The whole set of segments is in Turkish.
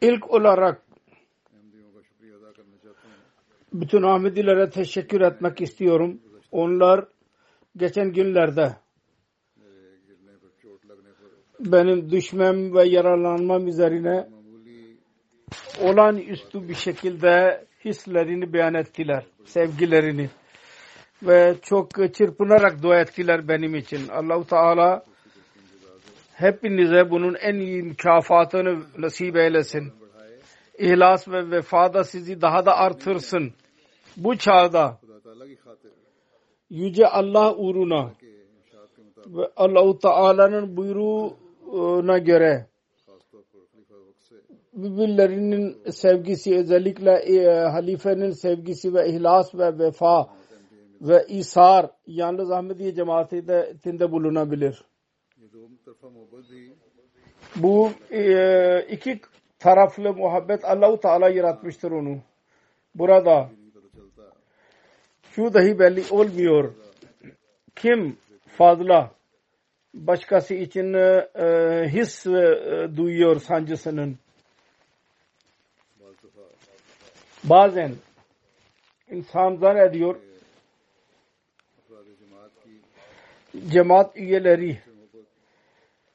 İlk olarak bütün Ahmedilere teşekkür etmek istiyorum. Onlar geçen günlerde benim düşmem ve yaralanmam üzerine olan üstü bir şekilde hislerini beyan ettiler, sevgilerini ve çok çırpınarak dua ettiler benim için. Allahu Teala Hepinize bunun en iyi mükafatını nasip eylesin. İhlas ve vefada sizi daha da artırsın. Bu çağda Yüce Allah uğruna ve Allah-u Teala'nın buyruğuna göre birbirlerinin sevgisi özellikle e, halifenin sevgisi ve ihlas ve vefa ve isar yalnız Ahmediye cemaatinde bulunabilir. Bu e, iki taraflı muhabbet Allahu Teala yaratmıştır onu. Burada şu dahi belli olmuyor. Kim fazla başkası için e, e, his duyuyor sancısının. Bazen insan zannediyor cemaat üyeleri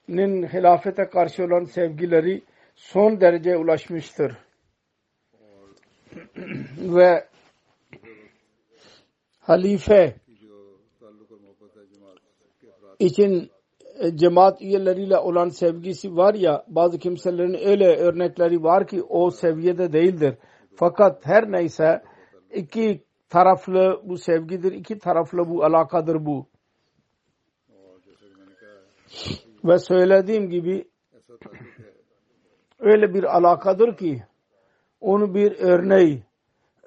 nin hilafete karşı olan sevgileri son derece ulaşmıştır. Ve halife için e, cemaat üyeleriyle olan sevgisi var ya bazı kimselerin öyle örnekleri var ki o seviyede değildir. Fakat her neyse iki taraflı bu sevgidir, iki taraflı bu alakadır bu. Ve söylediğim gibi öyle bir alakadır ki onu bir örneği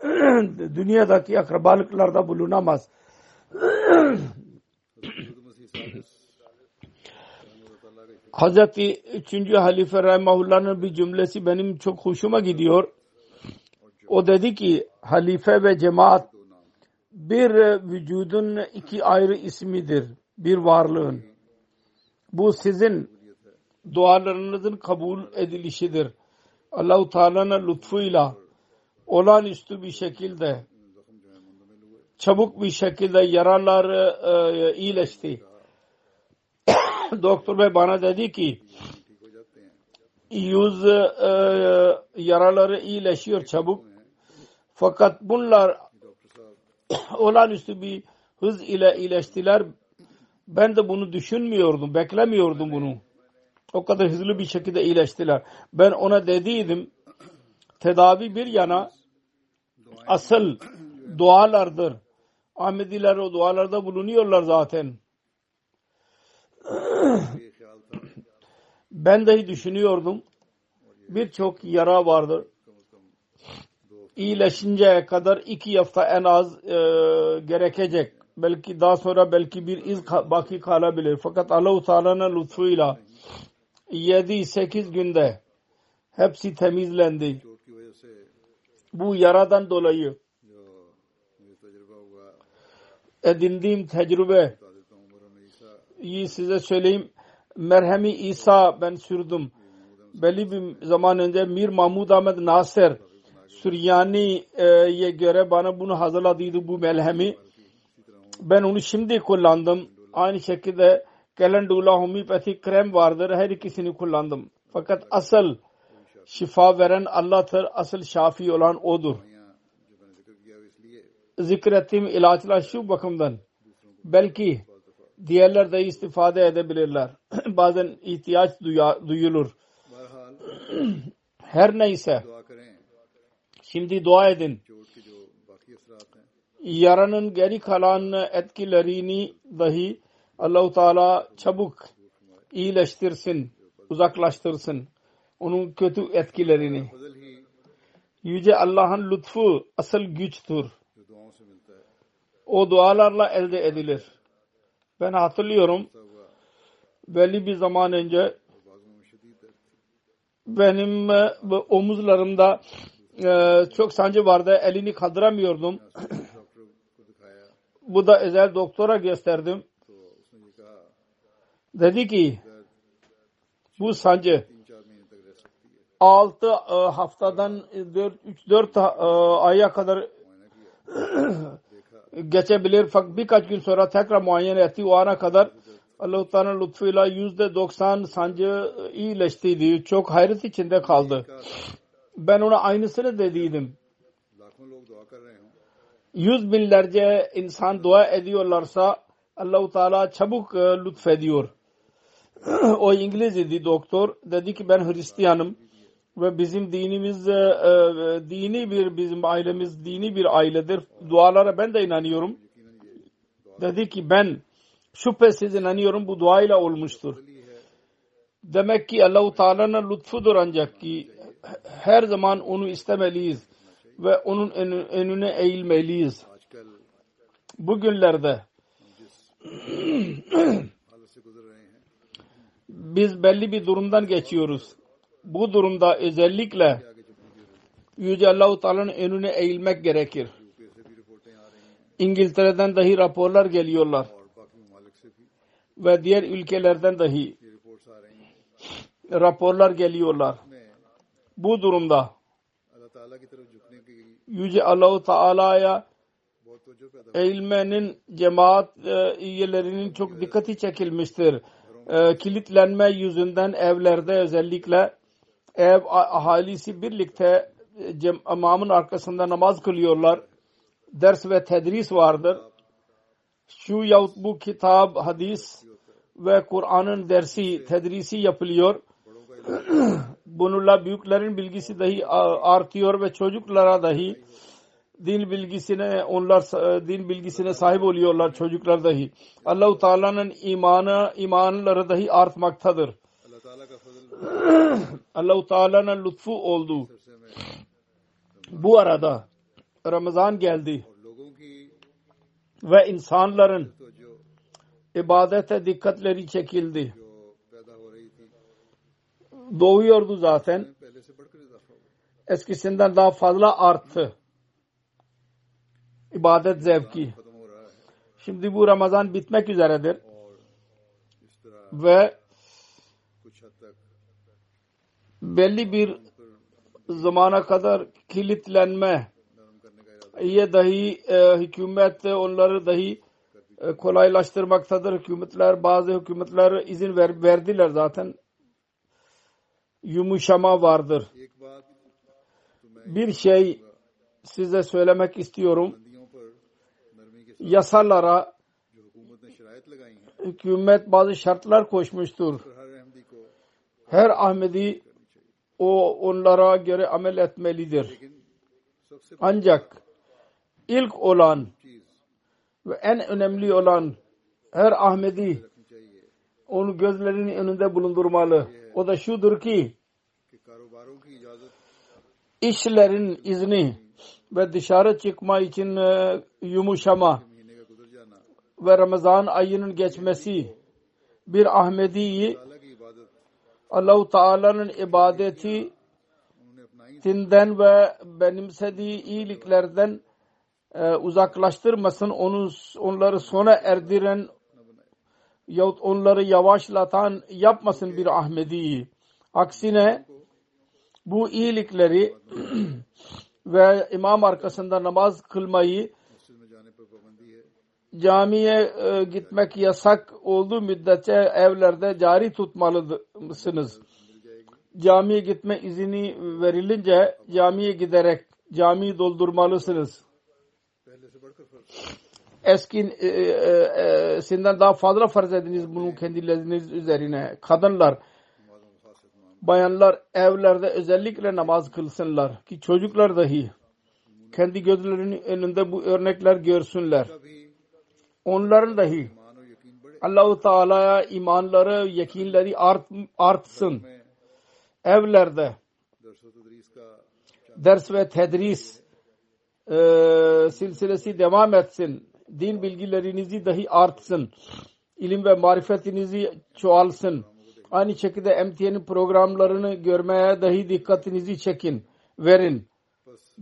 dünyadaki akrabalıklarda bulunamaz. Hazreti 3. Halife Rahimahullah'ın bir cümlesi benim çok hoşuma gidiyor. O dedi ki halife ve cemaat bir vücudun iki ayrı ismidir. Bir varlığın. Bu sizin dualarınızın kabul edilişidir. Allahu Teala'nın lütfuyla olağanüstü bir şekilde çabuk bir şekilde yaralar e, iyileşti. Doktor bey bana dedi ki yüz e, yaraları iyileşiyor çabuk. Fakat bunlar olağanüstü bir hız ile iyileştiler. Ben de bunu düşünmüyordum, beklemiyordum bunu. O kadar hızlı bir şekilde iyileştiler. Ben ona dediydim, tedavi bir yana asıl dualardır. Ahmediler o dualarda bulunuyorlar zaten. ben dahi düşünüyordum. Birçok yara vardır. İyileşinceye kadar iki hafta en az e, gerekecek belki daha sonra belki bir iz baki kalabilir. Fakat Allah-u Teala'nın lütfuyla 7-8 günde hepsi temizlendi. Bu yaradan dolayı edindiğim tecrübe iyi size söyleyeyim. Merhemi İsa ben sürdüm. Belli bir zaman önce Mir Mahmud Ahmet Nasir Süryani'ye göre bana bunu hazırladıydı bu melhemi. Ben onu şimdi kullandım. Aynı şekilde kalendula homeopati krem vardır. Her ikisini kullandım. Fakat asıl şifa veren Allah'tır. Asıl şafi olan O'dur. Zikrettiğim ilaçlar şu bakımdan. Belki diğerler de istifade edebilirler. Bazen ihtiyaç duyulur. Her neyse. Şimdi dua edin yaranın geri kalan etkilerini dahi Allahu Teala çabuk iyileştirsin, uzaklaştırsın onun kötü etkilerini. Yüce Allah'ın lütfu asıl güçtür. O dualarla elde edilir. Ben hatırlıyorum belli bir zaman önce benim e, omuzlarımda e, çok sancı vardı. Elini kaldıramıyordum. bu da özel doktora gösterdim. Dedi ki bu sancı 6 e, haftadan 3-4 e, aya kadar geçebilir. Fakat birkaç gün sonra tekrar muayene etti. O ana kadar Allah-u Teala'nın lütfuyla yüzde doksan sancı iyileştiydi. Çok hayret içinde kaldı. Ben ona aynısını dediydim. Yüz binlerce insan dua ediyorlarsa Allah-u Teala çabuk e, lütfediyor. o İngiliz idi doktor. Dedi ki ben Hristiyanım ve bizim dinimiz e, e, dini bir bizim ailemiz dini bir ailedir. Dualara ben de inanıyorum. Dedi ki ben şüphesiz inanıyorum bu duayla olmuştur. Demek ki Allah-u Teala'nın lütfudur ancak ki her zaman onu istemeliyiz ve onun önüne eğilmeliyiz. Bugünlerde biz belli bir durumdan geçiyoruz. Bu durumda özellikle Yüce Allah-u Teala'nın önüne eğilmek gerekir. İngiltere'den dahi raporlar geliyorlar. Ve diğer ülkelerden dahi raporlar geliyorlar. Bu durumda Yüce Allahu Teala'ya eğilmenin cemaat e, üyelerinin çok dikkati çekilmiştir. E, kilitlenme yüzünden evlerde özellikle ev ahalisi birlikte e, imamın arkasında namaz kılıyorlar. Ders ve tedris vardır. Şu yahut bu kitap, hadis ve Kur'an'ın dersi, tedrisi yapılıyor. bununla büyüklerin bilgisi dahi artıyor ve çocuklara dahi din bilgisine onlar e, din bilgisine sahip oluyorlar çocuklar dahi. Allahu Teala'nın imanı imanları dahi artmaktadır. Allahu Teala'nın lütfu oldu. Bu arada Ramazan geldi ve insanların ibadete dikkatleri çekildi doğuyordu zaten. Eskisinden daha fazla arttı. İbadet zevki. Şimdi bu Ramazan bitmek üzeredir. Ve belli bir zamana kadar kilitlenme ye dahi e, hükümet onları dahi e, kolaylaştırmaktadır. Hükümetler bazı hükümetler izin ver, verdiler zaten yumuşama vardır. Bir şey size söylemek istiyorum. Yasalara hükümet bazı şartlar koşmuştur. Her Ahmedi o onlara göre amel etmelidir. Ancak ilk olan ve en önemli olan her Ahmedi onu gözlerinin önünde bulundurmalı. O da şudur ki işlerin izni ve dışarı çıkma için e, yumuşama ve Ramazan ayının geçmesi bir Ahmedi'yi Allahu Teala'nın ibadeti tinden ve benimsediği iyiliklerden e, uzaklaştırmasın, onu, onları sona erdiren yahut onları yavaşlatan yapmasın bir Ahmedi'yi. Aksine bu iyilikleri ve imam arkasında namaz kılmayı camiye e, gitmek yasak olduğu müddetçe evlerde cari tutmalısınız. Camiye gitme izni verilince camiye giderek camiyi doldurmalısınız eskisinden e, e, e, daha fazla farz ediniz bunu kendileriniz üzerine. Kadınlar, bayanlar evlerde özellikle namaz kılsınlar ki çocuklar dahi kendi gözlerinin önünde bu örnekler görsünler. Onların dahi Allahu Teala'ya imanları, yakinleri art, artsın. Evlerde ders ve tedris e, silsilesi devam etsin din bilgilerinizi dahi artsın. İlim ve marifetinizi çoğalsın. Aynı şekilde MTN'in programlarını görmeye dahi dikkatinizi çekin, verin.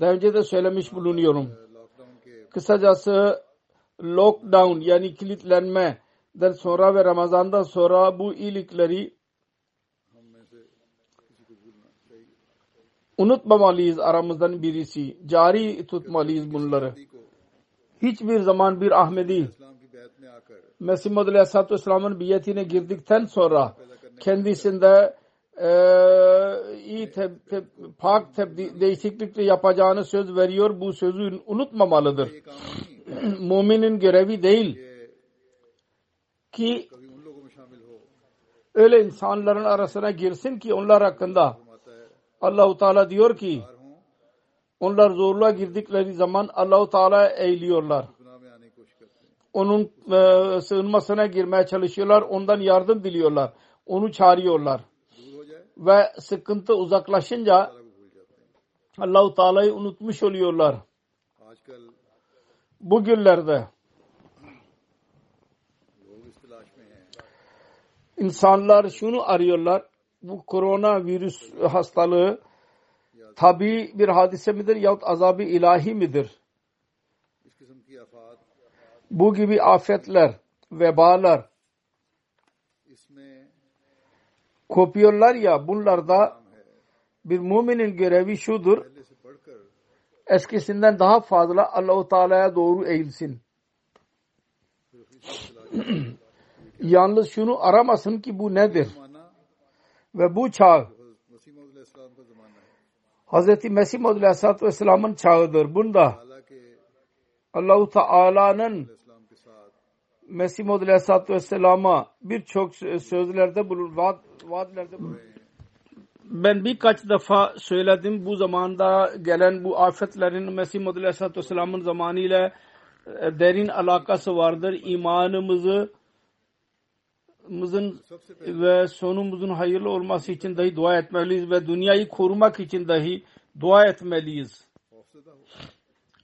Daha önce de söylemiş bulunuyorum. Kısacası lockdown yani kilitlenmeden sonra ve Ramazan'dan sonra bu iyilikleri unutmamalıyız aramızdan birisi. Cari tutmalıyız bunları hiçbir zaman bir Ahmedi Mesih Madalya Aleyhisselatü Vesselam'ın biyetine girdikten sonra kendisinde e, iyi te, te, pak te, değişiklikle yapacağını söz veriyor. Bu sözü unutmamalıdır. Muminin görevi değil ki öyle insanların arasına girsin ki onlar hakkında Allahu Teala diyor ki onlar zorluğa girdikleri zaman Allahu Teala eğiliyorlar. Onun e, sığınmasına girmeye çalışıyorlar. Ondan yardım diliyorlar. Onu çağırıyorlar. Ve sıkıntı uzaklaşınca Allahu Teala'yı unutmuş oluyorlar. Bugünlerde insanlar şunu arıyorlar. Bu korona virüs hastalığı tabi bir hadise midir yahut azabı ilahi midir? Bu gibi afetler, vebalar kopuyorlar ya bunlarda bir müminin görevi şudur. Eskisinden daha fazla Allahu Teala'ya doğru eğilsin. Yalnız şunu aramasın ki bu nedir? Ve bu çağ Hz. Mesih Madül Aleyhisselatü Vesselam'ın çağıdır. Bunda Allahu Teala'nın Mesih Madül Aleyhisselatü Vesselam'a birçok sözlerde bulun, vaat, vaatlerde bulun. Ben birkaç defa söyledim bu zamanda gelen bu afetlerin Mesih Madül Aleyhisselatü Vesselam'ın zamanıyla e, derin alakası vardır. İmanımızı hayatımızın ve sonumuzun hayırlı olması için dahi dua etmeliyiz ve dünyayı korumak için dahi dua etmeliyiz.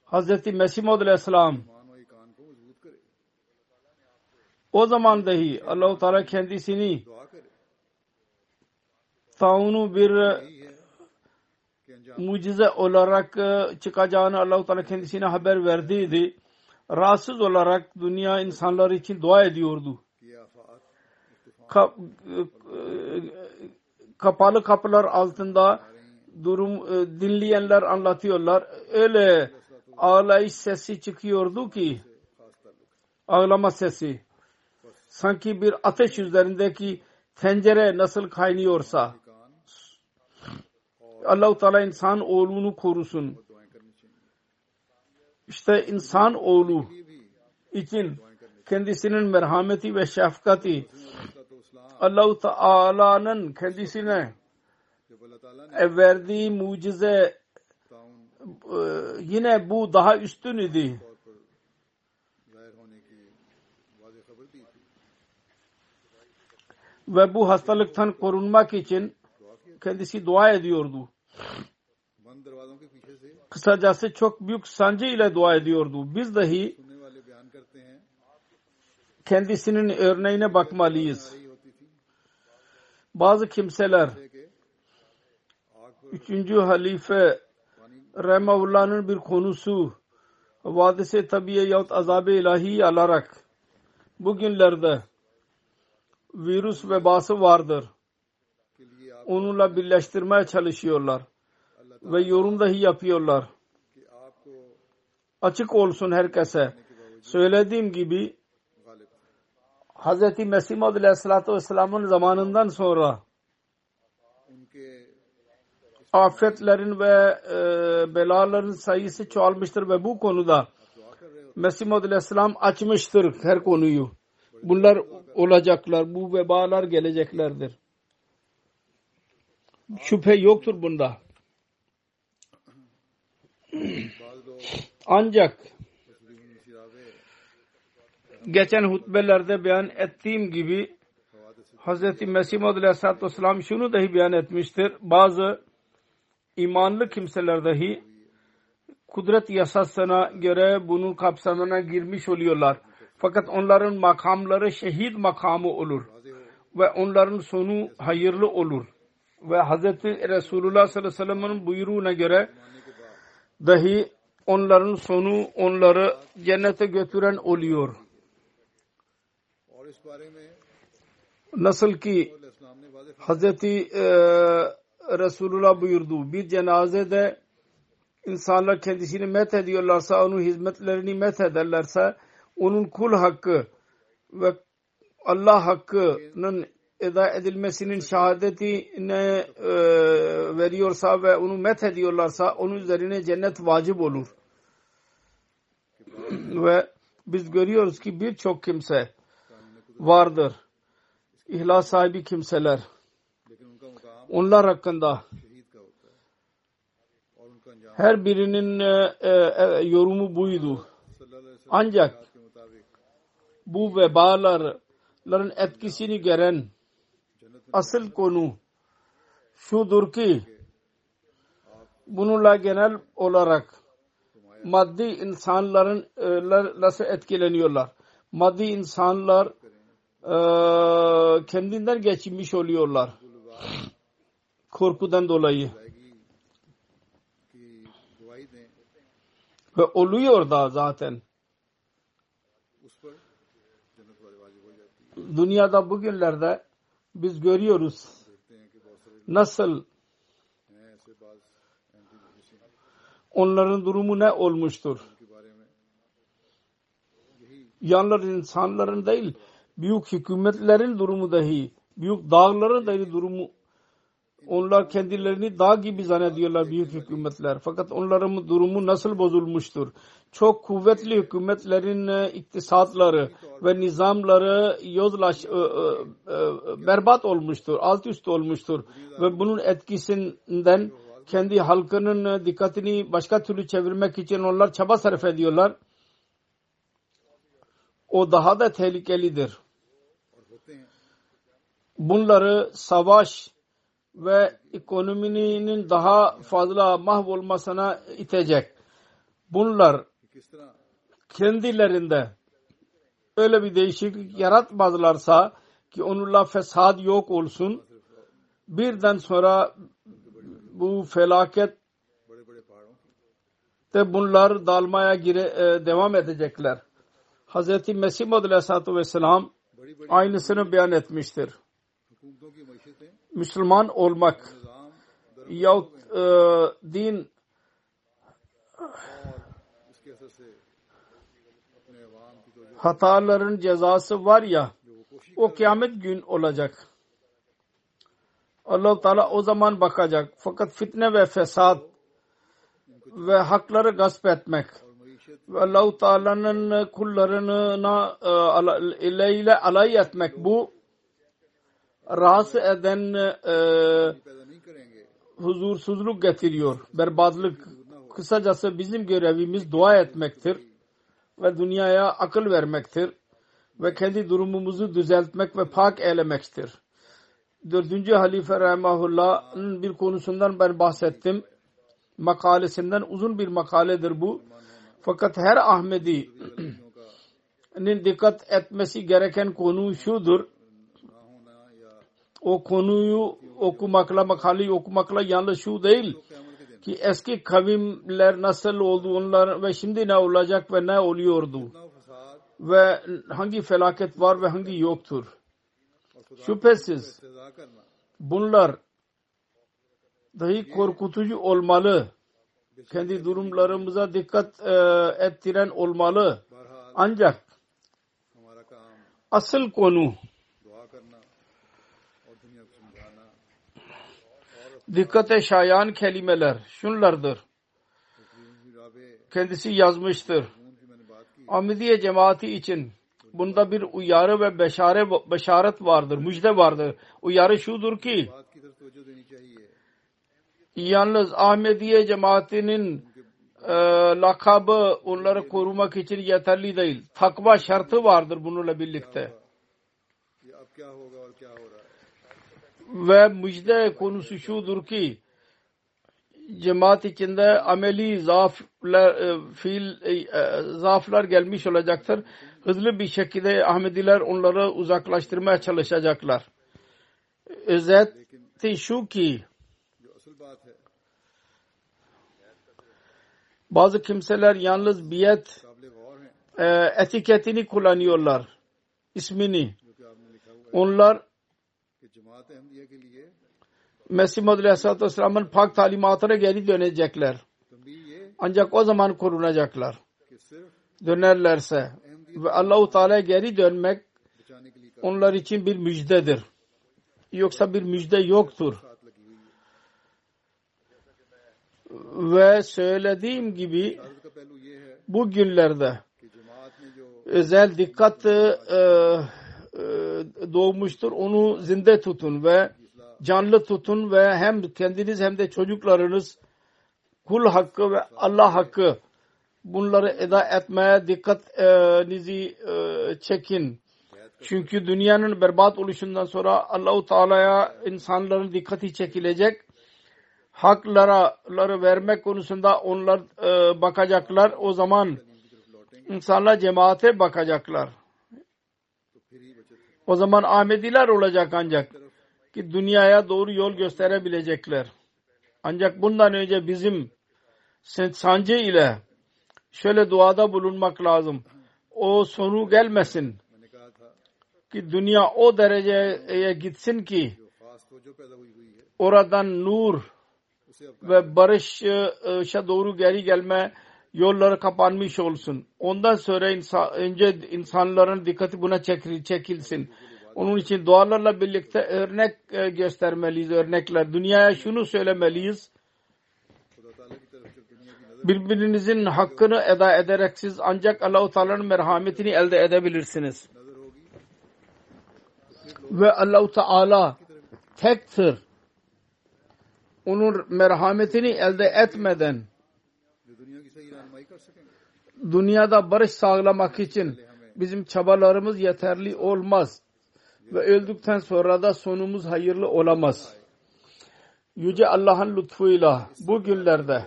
Hz. Mesih Maud Aleyhisselam o zaman dahi Allahu Teala kendisini taunu bir mucize olarak e, çıkacağını Allahu Teala kendisine haber verdiydi. Rahatsız olarak dünya insanları için dua ediyordu. E, e, kapalı kapılar altında durum e, dinleyenler anlatıyorlar. Öyle ağlayış sesi çıkıyordu ki ağlama sesi sanki bir ateş üzerindeki tencere nasıl kaynıyorsa Allah-u Teala insan oğlunu korusun. İşte insan oğlu için kendisinin merhameti ve şefkati Allahu Teala'nın kendisine e, verdiği mucize e, yine bu daha üstün idi. Ve bu hastalıktan korunmak için kendisi dua ediyordu. Kısacası çok büyük sancı ile dua ediyordu. Biz dahi kendisinin örneğine bakmalıyız bazı kimseler üçüncü halife Rehmaullah'ın bir konusu vadise tabiye yahut azab-ı ilahi alarak bugünlerde virüs vebası vardır. Onunla birleştirmeye çalışıyorlar. Ve yorum dahi yapıyorlar. Açık olsun herkese. Söylediğim gibi Hz. Mesih Maud Aleyhisselatü Vesselam'ın zamanından sonra afetlerin ve e, belaların sayısı çoğalmıştır ve bu konuda Mesih Maud Aleyhisselam açmıştır her konuyu. Bunlar olacaklar, bu vebalar geleceklerdir. Şüphe yoktur bunda. Ancak geçen hutbelerde beyan ettiğim gibi Hz. Mesih Aleyhisselatü Vesselam şunu dahi beyan etmiştir. Bazı imanlı kimseler dahi kudret yasasına göre bunun kapsamına girmiş oluyorlar. Fakat onların makamları şehit makamı olur. Ve onların sonu hayırlı olur. Ve Hz. Resulullah sallallahu aleyhi ve sellem'in buyruğuna göre dahi onların sonu onları cennete götüren oluyor nasıl ki Hazreti e, Resulullah buyurdu. Bir cenazede insanlar kendisini met ediyorlarsa, onun hizmetlerini met ederlerse, onun kul hakkı ve Allah hakkının eda edilmesinin şehadetini e, veriyorsa ve onu met ediyorlarsa onun üzerine cennet vacip olur. ve biz görüyoruz ki birçok kimse vardır. İhlas sahibi kimseler onlar hakkında her birinin e, e, e yorumu buydu. Ancak bu vebaların etkisini gören asıl konu şudur ki bununla genel olarak maddi insanların e, nasıl etkileniyorlar? Maddi insanlar kendinden geçinmiş oluyorlar. Korkudan dolayı. Ve oluyor da zaten. Dünyada bugünlerde biz görüyoruz. Nasıl onların durumu ne olmuştur? Yalnız insanların değil, büyük hükümetlerin durumu dahi, büyük dağların dahi durumu onlar kendilerini dağ gibi zannediyorlar büyük hükümetler. Fakat onların durumu nasıl bozulmuştur? Çok kuvvetli hükümetlerin e, iktisatları ve nizamları yozlaş, e, e, berbat olmuştur, alt üst olmuştur. Ve bunun etkisinden kendi halkının dikkatini başka türlü çevirmek için onlar çaba sarf ediyorlar. O daha da tehlikelidir bunları savaş ve ekonominin daha fazla mahvolmasına itecek. Bunlar kendilerinde öyle bir değişiklik yaratmazlarsa ki onunla fesat yok olsun birden sonra bu felaket de bunlar dalmaya gire, e, devam edecekler. Hz. Mesih Aleyhisselatü Vesselam aynısını beyan etmiştir. Müslüman olmak yahut e, din hataların cezası var ya o kıyamet gün olacak. allah Teala o zaman bakacak. Fakat fitne ve fesat ve hakları gasp etmek ve allah Teala'nın kullarına e, ile alay etmek bu rahatsız eden e, huzursuzluk getiriyor. Berbatlık kısacası bizim görevimiz dua etmektir ve dünyaya akıl vermektir ve kendi durumumuzu düzeltmek ve pak eylemektir. Dördüncü halife Rehmahullah'ın bir konusundan ben bahsettim. Makalesinden uzun bir makaledir bu. Fakat her Ahmedi'nin dikkat etmesi gereken konu şudur o konuyu okumakla makali okumakla yalnız şu değil ki eski kavimler nasıl oldu onlar ve şimdi ne olacak ve ne oluyordu ve hangi felaket var ve hangi yoktur. Şüphesiz bunlar dahi korkutucu olmalı. Kendi durumlarımıza dikkat e, ettiren olmalı. Ancak asıl konu dikkate şayan kelimeler şunlardır. Kendisi yazmıştır. Ahmediye cemaati için bunda bir uyarı ve beşare, beşaret vardır, müjde vardır. Uyarı şudur ki yalnız Ahmediye cemaatinin e, lakabı onları korumak için yeterli değil. Takva şartı vardır bununla birlikte ve müjde konusu şudur ki cemaat içinde ameli zaaflar, e, fiil, e, e, zaaflar gelmiş olacaktır. Hızlı bir şekilde Ahmediler onları uzaklaştırmaya çalışacaklar. Özeti şu ki bazı kimseler yalnız biyet etiketini kullanıyorlar. ismini. Onlar Mesih Madri Aleyhisselatü Vesselam'ın pak talimatına geri dönecekler. Ancak o zaman korunacaklar. Dönerlerse ve Allahu Teala'ya geri dönmek onlar için bir müjdedir. Yoksa bir müjde yoktur. Ve söylediğim gibi bu günlerde özel dikkat e, doğmuştur. Onu zinde tutun ve canlı tutun ve hem kendiniz hem de çocuklarınız kul hakkı ve Allah hakkı bunları eda etmeye dikkatinizi e, çekin. Çünkü dünyanın berbat oluşundan sonra Allahu Teala'ya insanların dikkati çekilecek. Hakları vermek konusunda onlar e, bakacaklar. O zaman insanlar cemaate bakacaklar. O zaman Ahmediler olacak ancak ki dünyaya doğru yol gösterebilecekler. Ancak bundan önce bizim sancı ile şöyle duada bulunmak lazım. O sonu gelmesin ki dünya o dereceye gitsin ki oradan nur ve barışa doğru geri gelme yolları kapanmış olsun. Ondan sonra insan, önce insanların dikkati buna çekil, çekilsin. Onun için dualarla birlikte örnek e, göstermeliyiz, örnekler. Dünyaya şunu söylemeliyiz. Birbirinizin hakkını eda ederek siz ancak Allah-u Teala'nın merhametini elde edebilirsiniz. Ve Allah-u Teala tektir. Onun merhametini elde etmeden dünyada barış sağlamak için bizim çabalarımız yeterli olmaz. Ve öldükten sonra da sonumuz hayırlı olamaz. Yüce Allah'ın lütfuyla bu günlerde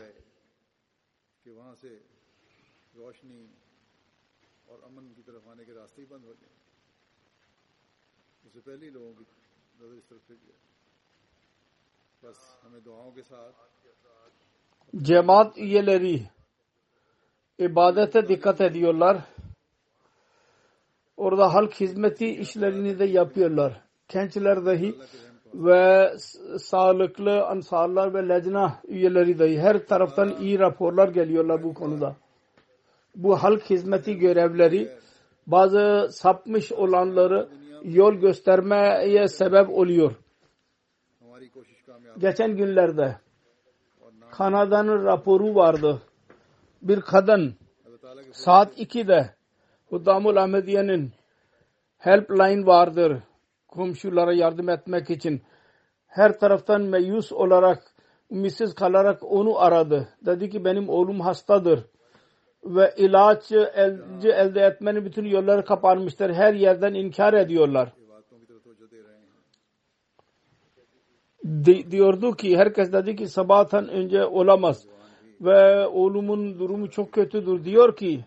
cemaat üyeleri ibadete dikkat ediyorlar. Orada halk hizmeti işlerini de yapıyorlar. Gençler dahi ve sağlıklı ansarlar ve lejna üyeleri dahi her taraftan iyi raporlar geliyorlar bu konuda. Bu halk hizmeti görevleri bazı sapmış olanları yol göstermeye sebep oluyor. Geçen günlerde Kanada'nın raporu vardı bir kadın saat 2'de Huddamul Ahmediye'nin helpline vardır. Komşulara yardım etmek için her taraftan meyus olarak ümitsiz kalarak onu aradı. Dedi ki benim oğlum hastadır ve ilaç elde, elde etmenin bütün yolları kapanmıştır. Her yerden inkar ediyorlar. Di, diyordu ki herkes dedi ki sabahtan önce olamaz ve oğlumun durumu çok kötüdür diyor ki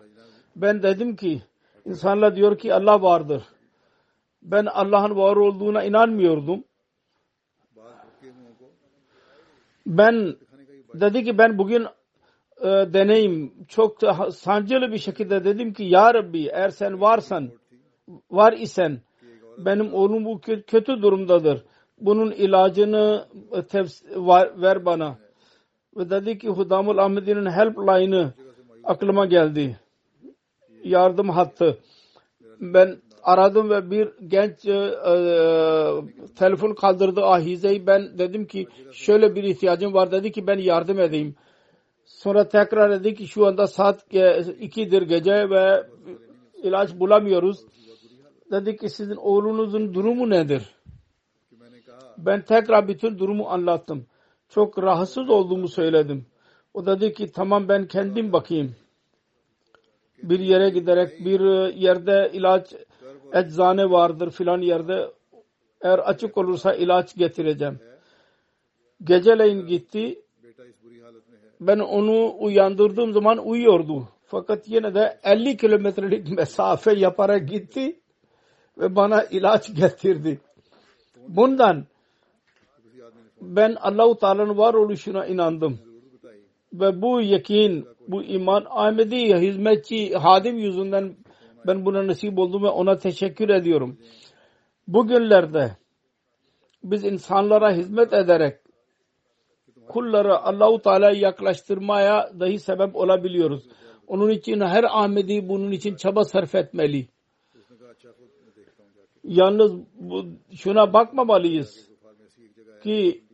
ben dedim ki insanlar diyor ki Allah vardır. Ben Allah'ın var olduğuna inanmıyordum. Ben dedi ki ben bugün e, deneyim çok sancılı bir şekilde dedim ki Ya Rabbi eğer sen varsan var isen benim oğlum bu kötü durumdadır. Bunun ilacını e, tefs- ver bana ve dedi ki Hudamul Ahmedi'nin helpline'ı aklıma geldi. Yardım hattı. Ben aradım ve bir genç e, e telefon kaldırdı ah, ahizeyi. Ben dedim ki şöyle bir ihtiyacım var. Dedi ki ben yardım edeyim. Sonra tekrar dedi ki şu anda saat ge ikidir gece ve ilaç bulamıyoruz. Dedi ki sizin oğlunuzun durumu nedir? Ben tekrar bütün durumu anlattım çok rahatsız olduğumu söyledim. O da dedi ki tamam ben kendim bakayım. Bir yere giderek bir yerde ilaç eczane vardır filan yerde eğer açık olursa ilaç getireceğim. Geceleyin gitti. Ben onu uyandırdığım zaman uyuyordu. Fakat yine de 50 kilometrelik mesafe yaparak gitti ve bana ilaç getirdi. Bundan ben Allahu Teala'nın var oluşuna inandım. Ve bu yakin, bu iman Ahmedi hizmetçi hadim yüzünden ben buna nasip oldum ve ona teşekkür ediyorum. Bugünlerde biz insanlara hizmet ederek kulları Allahu Teala'ya yaklaştırmaya dahi sebep olabiliyoruz. Onun için her Ahmedi bunun için çaba sarf etmeli. Yalnız bu, şuna bakmamalıyız ki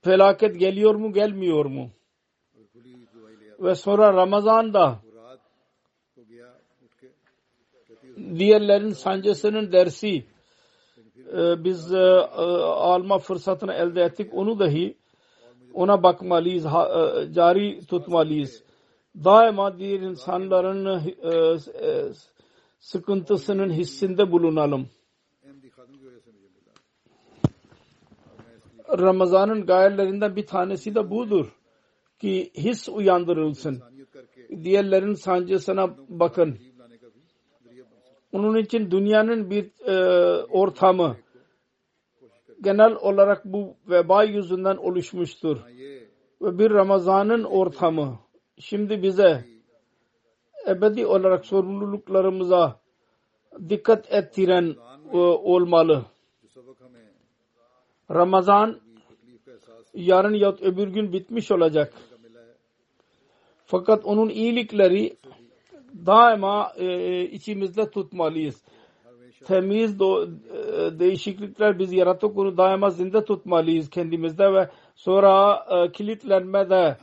felaket geliyor mu gelmiyor mu? Ve sonra Ramazan'da diğerlerin sancısının dersi e, biz e, e, alma fırsatını elde ettik. Onu dahi ona bakmalıyız, cari tutmalıyız. Daima diğer insanların sıkıntısının hissinde bulunalım. Ramazan'ın gayelerinden bir tanesi de budur. Ki his uyandırılsın. Diğerlerin sancısına bakın. Onun için dünyanın bir e, ortamı genel olarak bu veba yüzünden oluşmuştur. Ve bir Ramazan'ın ortamı şimdi bize ebedi olarak sorumluluklarımıza dikkat ettiren e, olmalı. Ramazan yarın ya öbür gün bitmiş olacak. Fakat onun iyilikleri daima e, e, içimizde tutmalıyız. Temiz e, değişiklikler biz yaratık onu daima zinde tutmalıyız kendimizde ve sonra e, kilitlenmede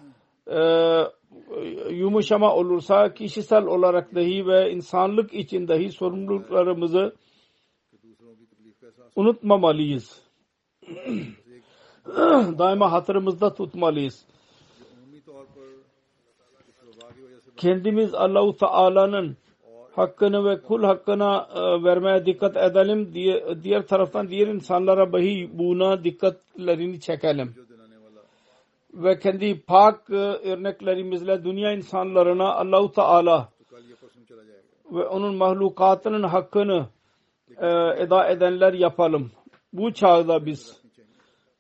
yumuşama olursa kişisel olarak dahi ve insanlık için dahi sorumluluklarımızı unutmamalıyız. daima hatırımızda tutmalıyız. Kendimiz Allahu Teala'nın hakkını ve kul hakkına e, vermeye dikkat edelim. Diğer taraftan diğer insanlara bahi buna dikkatlerini çekelim. Ve kendi pak e, örneklerimizle dünya insanlarına Allahu Teala ve onun mahlukatının hakkını e, eda edenler yapalım bu çağda biz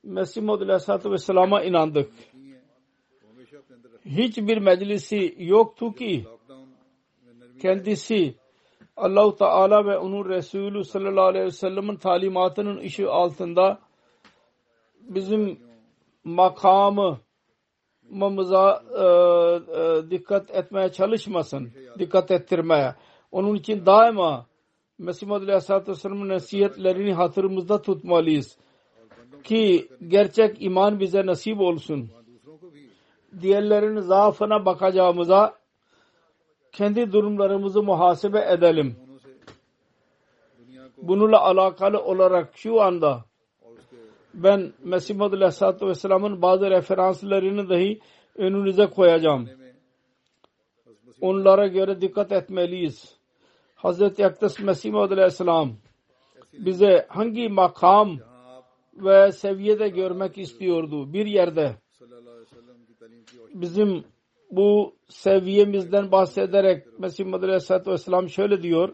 Mesih Muhammed Aleyhisselatü Vesselam'a inandık. Hiçbir meclisi yoktu ki kendisi Allahu Teala ve onun Resulü sallallahu aleyhi ve sellem'in talimatının işi altında bizim makamı mamıza e, e, dikkat etmeye çalışmasın. Dikkat ettirmeye. Onun için daima Mesih Madalya Aleyhisselatü Vesselam'ın nasihatlerini hatırımızda tutmalıyız. Ki gerçek iman bize nasip olsun. Diğerlerinin zaafına bakacağımıza kendi durumlarımızı muhasebe edelim. Bununla alakalı olarak şu anda ben Mesih Madalya Aleyhisselatü Vesselam'ın bazı referanslarını dahi önünüze koyacağım. Onlara göre dikkat etmeliyiz Hazreti Akdes Mesih Muhammed Aleyhisselam bize hangi makam ve seviyede görmek istiyordu? Bir yerde. Bizim bu seviyemizden bahsederek Mesih Muhammed Aleyhisselatü Vesselam şöyle diyor.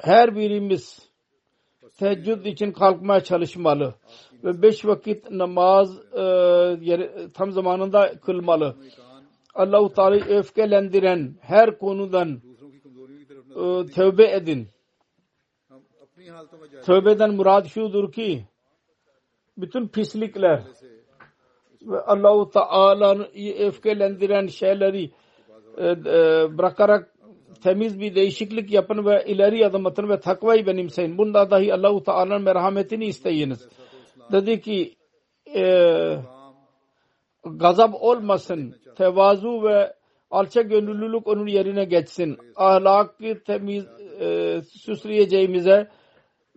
Her birimiz teheccüd için kalkmaya çalışmalı ve beş vakit namaz e, tam zamanında kılmalı. Allahu Teala'yı öfkelendiren her konudan e, tövbe edin. Tövbeden murad şudur ki bütün pislikler ve Allahu Teala'yı öfkelendiren şeyleri e, e, bırakarak temiz bir değişiklik yapın ve ileri adım atın ve takvayı benimseyin. Bunda dahi Allahu Teala'nın merhametini isteyiniz. Dedi ki eee gazap olmasın. Tevazu ve alça gönüllülük onun yerine geçsin. Ahlakı temiz e, süsleyeceğimize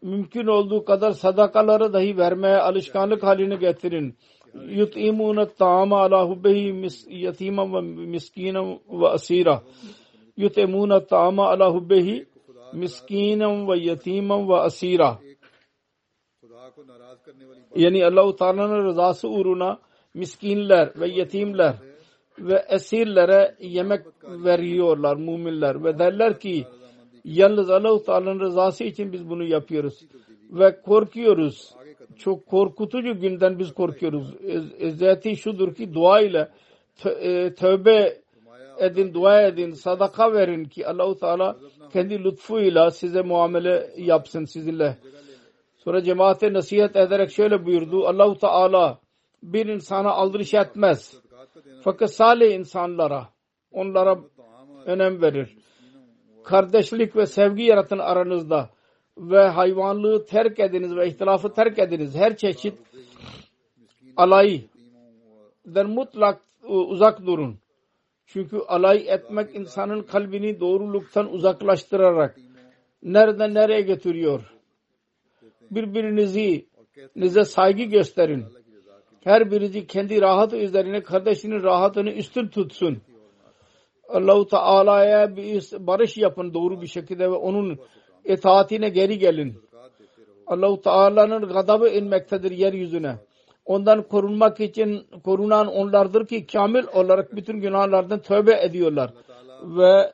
mümkün olduğu kadar sadakaları dahi vermeye alışkanlık haline getirin. Yut'imune ta'ama ala hubbehi yatiman ve miskinen ve asira. Yut'imune ta'ama ala hubbehi miskinen ve yatiman ve asira. Yani Allah-u Teala'nın rızası uğruna miskinler ve yetimler ve esirlere yemek veriyorlar müminler ve derler ki yalnız Allah-u Teala'nın rızası için biz bunu yapıyoruz ve korkuyoruz. Çok korkutucu günden biz korkuyoruz. Eziyeti şudur ki dua ile e, tövbe edin, dua edin, sadaka verin ki Allah-u Teala kendi lütfuyla size muamele yapsın sizinle. Sonra cemaate nasihat ederek şöyle buyurdu. Allahu Teala bir insana aldırış etmez. Fakat salih insanlara onlara önem verir. Kardeşlik ve sevgi yaratın aranızda ve hayvanlığı terk ediniz ve ihtilafı terk ediniz. Her çeşit alaydan mutlak e, uzak durun. Çünkü alay etmek insanın kalbini doğruluktan uzaklaştırarak nereden nereye götürüyor. Birbirinizi nize saygı gösterin. Her birisi kendi rahat üzerine kardeşinin rahatını üstün tutsun. Allahu Teala'ya barış yapın doğru bir şekilde ve onun itaatine geri gelin. Allahu Teala'nın gadabı inmektedir yeryüzüne. Ondan korunmak için korunan onlardır ki kamil olarak bütün günahlardan tövbe ediyorlar. Ve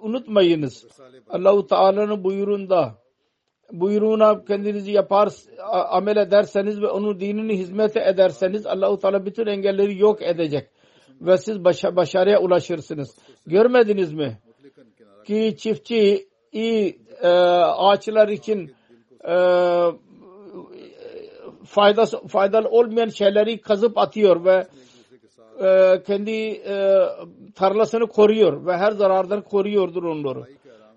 unutmayınız. Allahu Teala'nın buyurunda buyruğuna kendinizi yapar amel ederseniz ve onun dinini hizmet ederseniz Allahu Teala bütün engelleri yok edecek ve siz başa, başarıya ulaşırsınız. Görmediniz mi? Ki çiftçi iyi e, ağaçlar için e, faydası, faydalı olmayan şeyleri kazıp atıyor ve e, kendi e, tarlasını koruyor ve her zarardan koruyordur onları.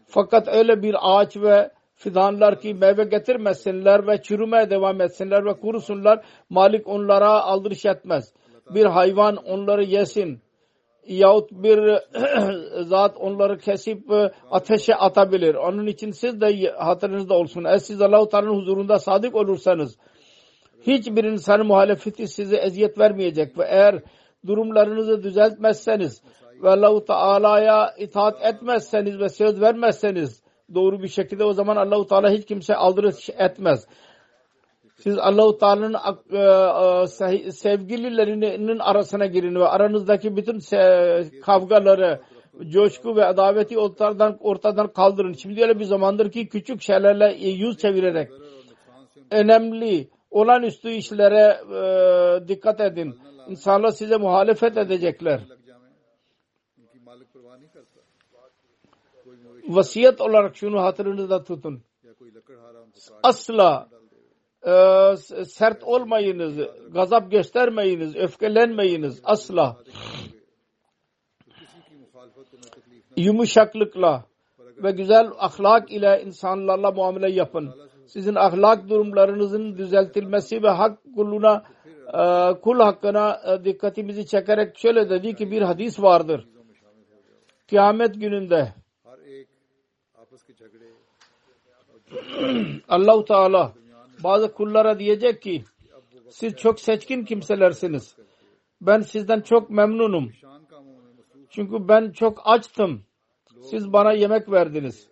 Fakat öyle bir ağaç ve fidanlar ki meyve getirmesinler ve çürümeye devam etsinler ve kurusunlar. Malik onlara aldırış etmez. Bir hayvan onları yesin yahut bir zat onları kesip e, ateşe atabilir. Onun için siz de hatırınızda olsun. Eğer siz Allah-u Teala'nın huzurunda sadık olursanız hiçbir insanın muhalefeti size eziyet vermeyecek ve eğer durumlarınızı düzeltmezseniz ve Allah-u Teala'ya itaat etmezseniz ve söz vermezseniz doğru bir şekilde o zaman Allah-u Teala hiç kimse aldırış etmez. Siz Allah-u Teala'nın e, e, sevgililerinin arasına girin ve aranızdaki bütün kavgaları, coşku ve adaveti ortadan, ortadan kaldırın. Şimdi öyle bir zamandır ki küçük şeylerle yüz çevirerek önemli olağanüstü işlere e, dikkat edin. İnsanlar size muhalefet edecekler. vasiyet olarak şunu hatırınızda tutun. Asla e, sert olmayınız, gazap göstermeyiniz, öfkelenmeyiniz asla. Yumuşaklıkla ve güzel ahlak ile insanlarla muamele yapın. Sizin ahlak durumlarınızın düzeltilmesi ve hak kuluna e, kul hakkına e, dikkatimizi çekerek şöyle dedi ki bir hadis vardır. Kıyamet gününde Allahu Teala bazı kullara diyecek ki siz çok seçkin kimselersiniz. Ben sizden çok memnunum. Çünkü ben çok açtım. Siz bana yemek verdiniz.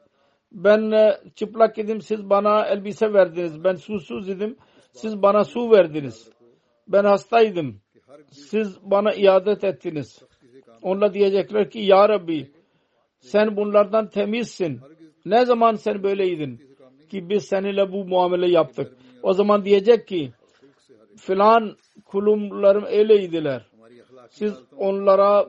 Ben çıplak idim. Siz bana elbise verdiniz. Ben susuz idim. Siz bana su verdiniz. Ben hastaydım. Siz bana iadet ettiniz. Onlar diyecekler ki Ya Rabbi sen bunlardan temizsin. Ne zaman sen böyleydin ki biz seninle bu muamele yaptık. O zaman diyecek ki filan kulumlarım öyleydiler. Siz onlara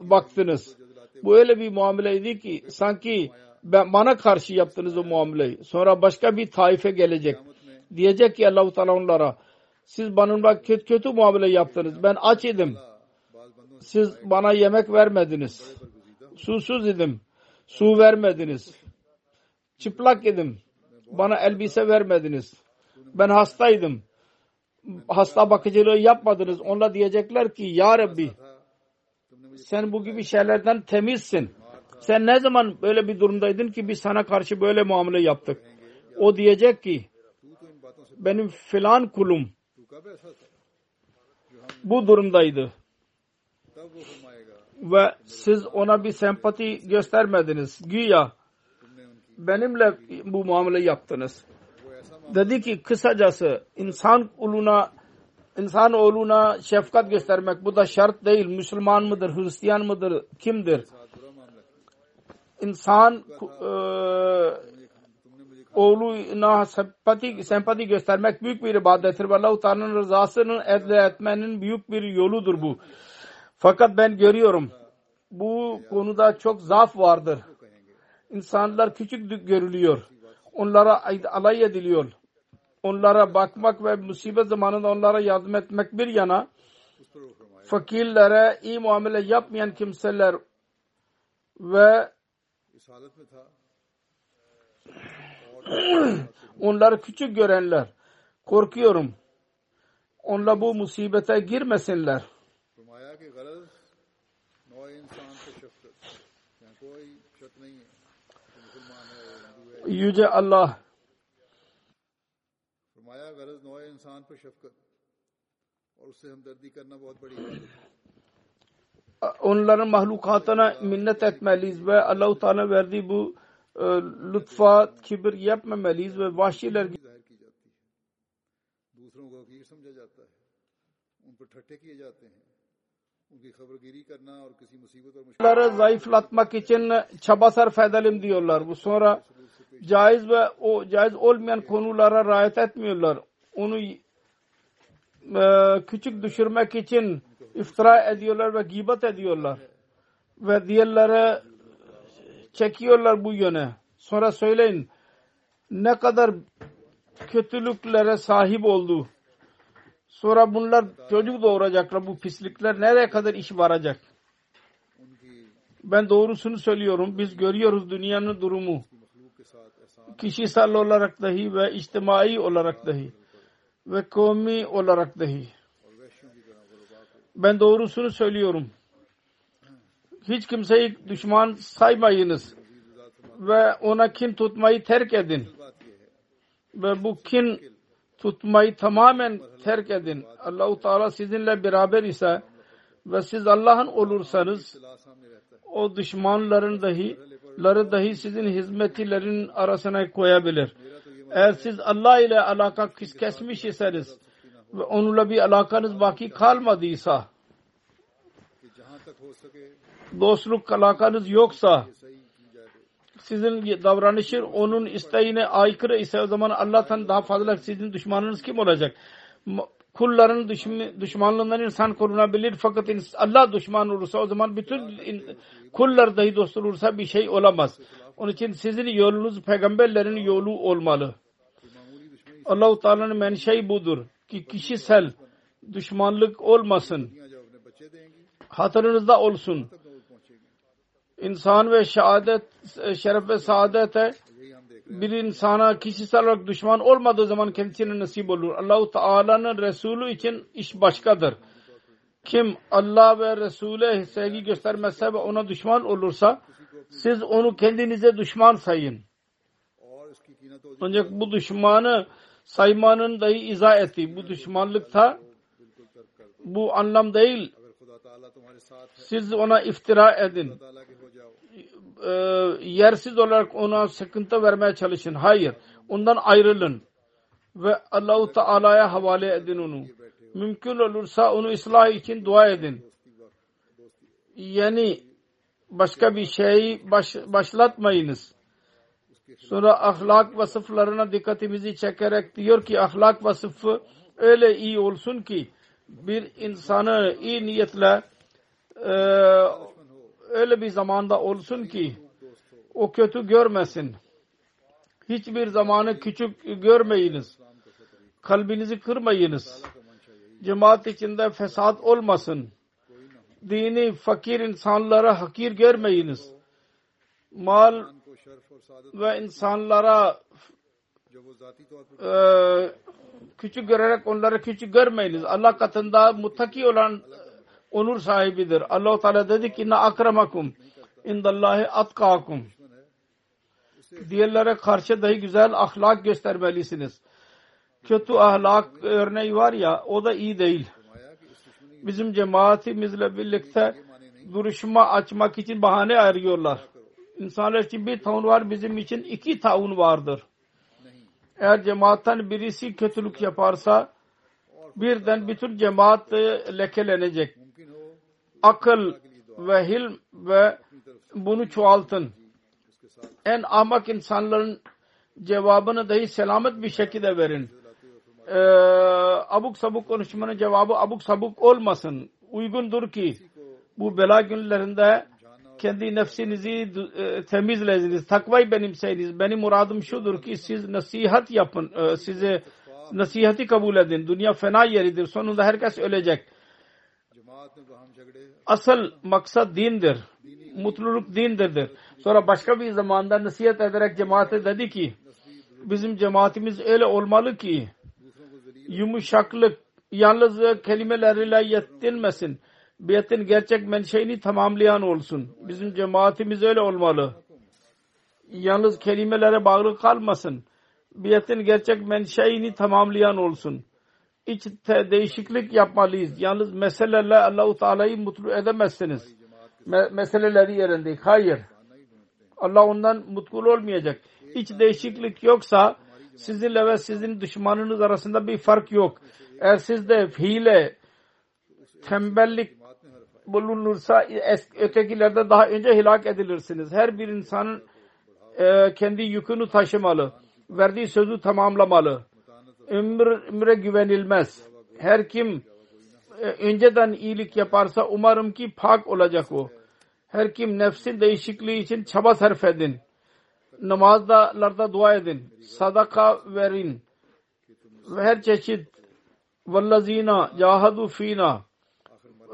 baktınız. Bu öyle bir muameleydi ki sanki ben, bana karşı yaptınız o muameleyi. Sonra başka bir taife gelecek. Diyecek ki Allahu Teala onlara siz bana kötü, kötü muamele yaptınız. Ben aç idim. Siz bana yemek vermediniz. Susuz idim. Su vermediniz. Çıplak idim. Bana elbise vermediniz. Ben hastaydım. Hasta bakıcılığı yapmadınız. Onla diyecekler ki Ya Rabbi sen bu gibi şeylerden temizsin. Sen ne zaman böyle bir durumdaydın ki biz sana karşı böyle muamele yaptık. O diyecek ki benim filan kulum bu durumdaydı ve siz ona bir sempati göstermediniz. Güya benimle bu muamele yaptınız. Dedi ki kısacası insan uluna insan oğluna şefkat göstermek bu da şart değil. Müslüman mıdır, Hristiyan mıdır, kimdir? İnsan e, oğluna sempati, sempati göstermek büyük bir ibadettir. Allah-u Teala'nın rızasını elde etmenin büyük bir yoludur bu. Fakat ben görüyorum bu konuda çok zaaf vardır. İnsanlar küçük görülüyor. Onlara alay ediliyor. Onlara bakmak ve musibet zamanında onlara yardım etmek bir yana fakirlere iyi muamele yapmayan kimseler ve onları küçük görenler korkuyorum. Onlar bu musibete girmesinler. کی غرض نو انسان سے شفقت کوئی شک نہیں ہے مسلمان ہے ہندو ہے۔ یوج اللہ۔ فرمایا غرض نو انسان پر شفقت۔ اور اس سے ہمدردی کرنا بہت بڑی ہے۔ ان لن مخلوقاتنا منت etmeliyiz ve وردی بو verdiği کبر یپ میں kibir و واشی vahşiler ظاہر کی جاتی ہے۔ دوسروں کو حقیر سمجھا جاتا ہے۔ ان پر ٹھٹے کیے جاتے ہیں۔ Zayıflatmak için çaba sarf edelim diyorlar. Bu sonra caiz ve o caiz olmayan konulara riayet etmiyorlar. Onu e, küçük düşürmek için iftira ediyorlar ve gıybet ediyorlar. Ve diğerlere çekiyorlar bu yöne. Sonra söyleyin ne kadar kötülüklere sahip oldu. Sonra bunlar çocuk doğuracaklar. Bu pislikler nereye kadar iş varacak? Ben doğrusunu söylüyorum. Biz görüyoruz dünyanın durumu. Kişisel olarak dahi ve içtimai olarak dahi ve kavmi olarak dahi. Ben doğrusunu söylüyorum. Hiç kimseyi düşman saymayınız ve ona kin tutmayı terk edin. Ve bu kin tutmayı tamamen terk edin. Allahu Teala sizinle beraber ise ve siz Allah'ın olursanız o düşmanların dahi ları dahi sizin hizmetilerin arasına koyabilir. Eğer siz Allah ile alaka kesmiş iseniz ve onunla bir alakanız baki kalmadıysa dostluk alakanız yoksa sizin davranışı onun isteğine aykırı ise o zaman Allah'tan daha fazla sizin düşmanınız kim olacak? Kulların düşmanlığından insan korunabilir fakat Allah düşman olursa o zaman bütün kullar dahi dost olursa bir şey olamaz. Onun için sizin yolunuz peygamberlerin yolu olmalı. Allahu Teala'nın menşei budur ki kişisel düşmanlık olmasın. Hatırınızda olsun insan ve şehadet, e, şeref ve saadet e, bir insana kişisel olarak düşman olmadığı zaman kendisine nasip olur. Allahu Teala'nın Resulü için iş başkadır. Kim Allah ve Resul'e sevgi göstermezse ve ona düşman olursa siz onu kendinize düşman sayın. Ancak bu düşmanı saymanın dahi izah etti. Bu düşmanlıkta bu anlam değil. Siz ona iftira edin. Ee, yersiz olarak ona sıkıntı vermeye çalışın. Hayır. Ondan ayrılın. Ve Allahu Teala'ya havale edin onu. Mümkün olursa onu ıslah için dua edin. Yani başka bir şeyi baş, başlatmayınız. Sonra ahlak vasıflarına dikkatimizi çekerek diyor ki ahlak vasıfı öyle iyi olsun ki bir insanı iyi niyetle e, öyle bir zamanda olsun ki o kötü görmesin. Hiçbir zamanı küçük görmeyiniz. Kalbinizi kırmayınız. Cemaat içinde fesat olmasın. Dini fakir insanlara hakir görmeyiniz. Mal ve insanlara e, küçük görerek onları küçük görmeyiniz. Allah katında muttaki olan onur sahibidir. Allah Teala dedi ki inna akramakum indallahi atkakum. Diğerlere karşı dahi güzel ahlak göstermelisiniz. Kötü ahlak örneği var ya o da iyi değil. Bizim cemaatimizle birlikte duruşma açmak için bahane arıyorlar. İnsanlar için bir taun var bizim için iki taun vardır. Eğer cemaatten birisi kötülük yaparsa birden bütün cemaat lekelenecek. Akıl ve hilm ve bunu çoğaltın. En ahmak insanların cevabını dahi selamet bir şekilde verin. Ee, abuk sabuk konuşmanın cevabı abuk sabuk olmasın. Uygundur ki bu bela günlerinde kendi nefsinizi e, temizleyiniz, takvayı benimseyiniz. Benim muradım şudur ki siz nasihat yapın, e, size nasihati kabul edin. Dünya fena yeridir. Sonunda herkes ölecek. Asıl maksat dindir. Mutluluk dindirdir. Sonra başka bir zamanda nasihat ederek cemaate dedi ki bizim cemaatimiz öyle olmalı ki yumuşaklık yalnız kelimelerle yetinmesin biyetin gerçek menşeini tamamlayan olsun. Bizim cemaatimiz öyle olmalı. Yalnız kelimelere bağlı kalmasın. Biyetin gerçek menşeini tamamlayan olsun. İç değişiklik yapmalıyız. Yalnız meselelerle Allah-u Teala'yı mutlu edemezsiniz. Me meseleleri yerinde. Hayır. Allah ondan mutlu olmayacak. İç değişiklik yoksa sizinle ve sizin düşmanınız arasında bir fark yok. Eğer sizde hile, tembellik bulunursa ötekilerde daha önce helak edilirsiniz. Her bir insanın e, kendi yükünü taşımalı. Verdiği sözü tamamlamalı. Ömür, ömre güvenilmez. Her kim e, önceden iyilik yaparsa umarım ki pak olacak o. Her kim nefsin değişikliği için çaba sarf edin. Namazlarda dua edin. Sadaka verin. Ve her çeşit vallazina cahadu fina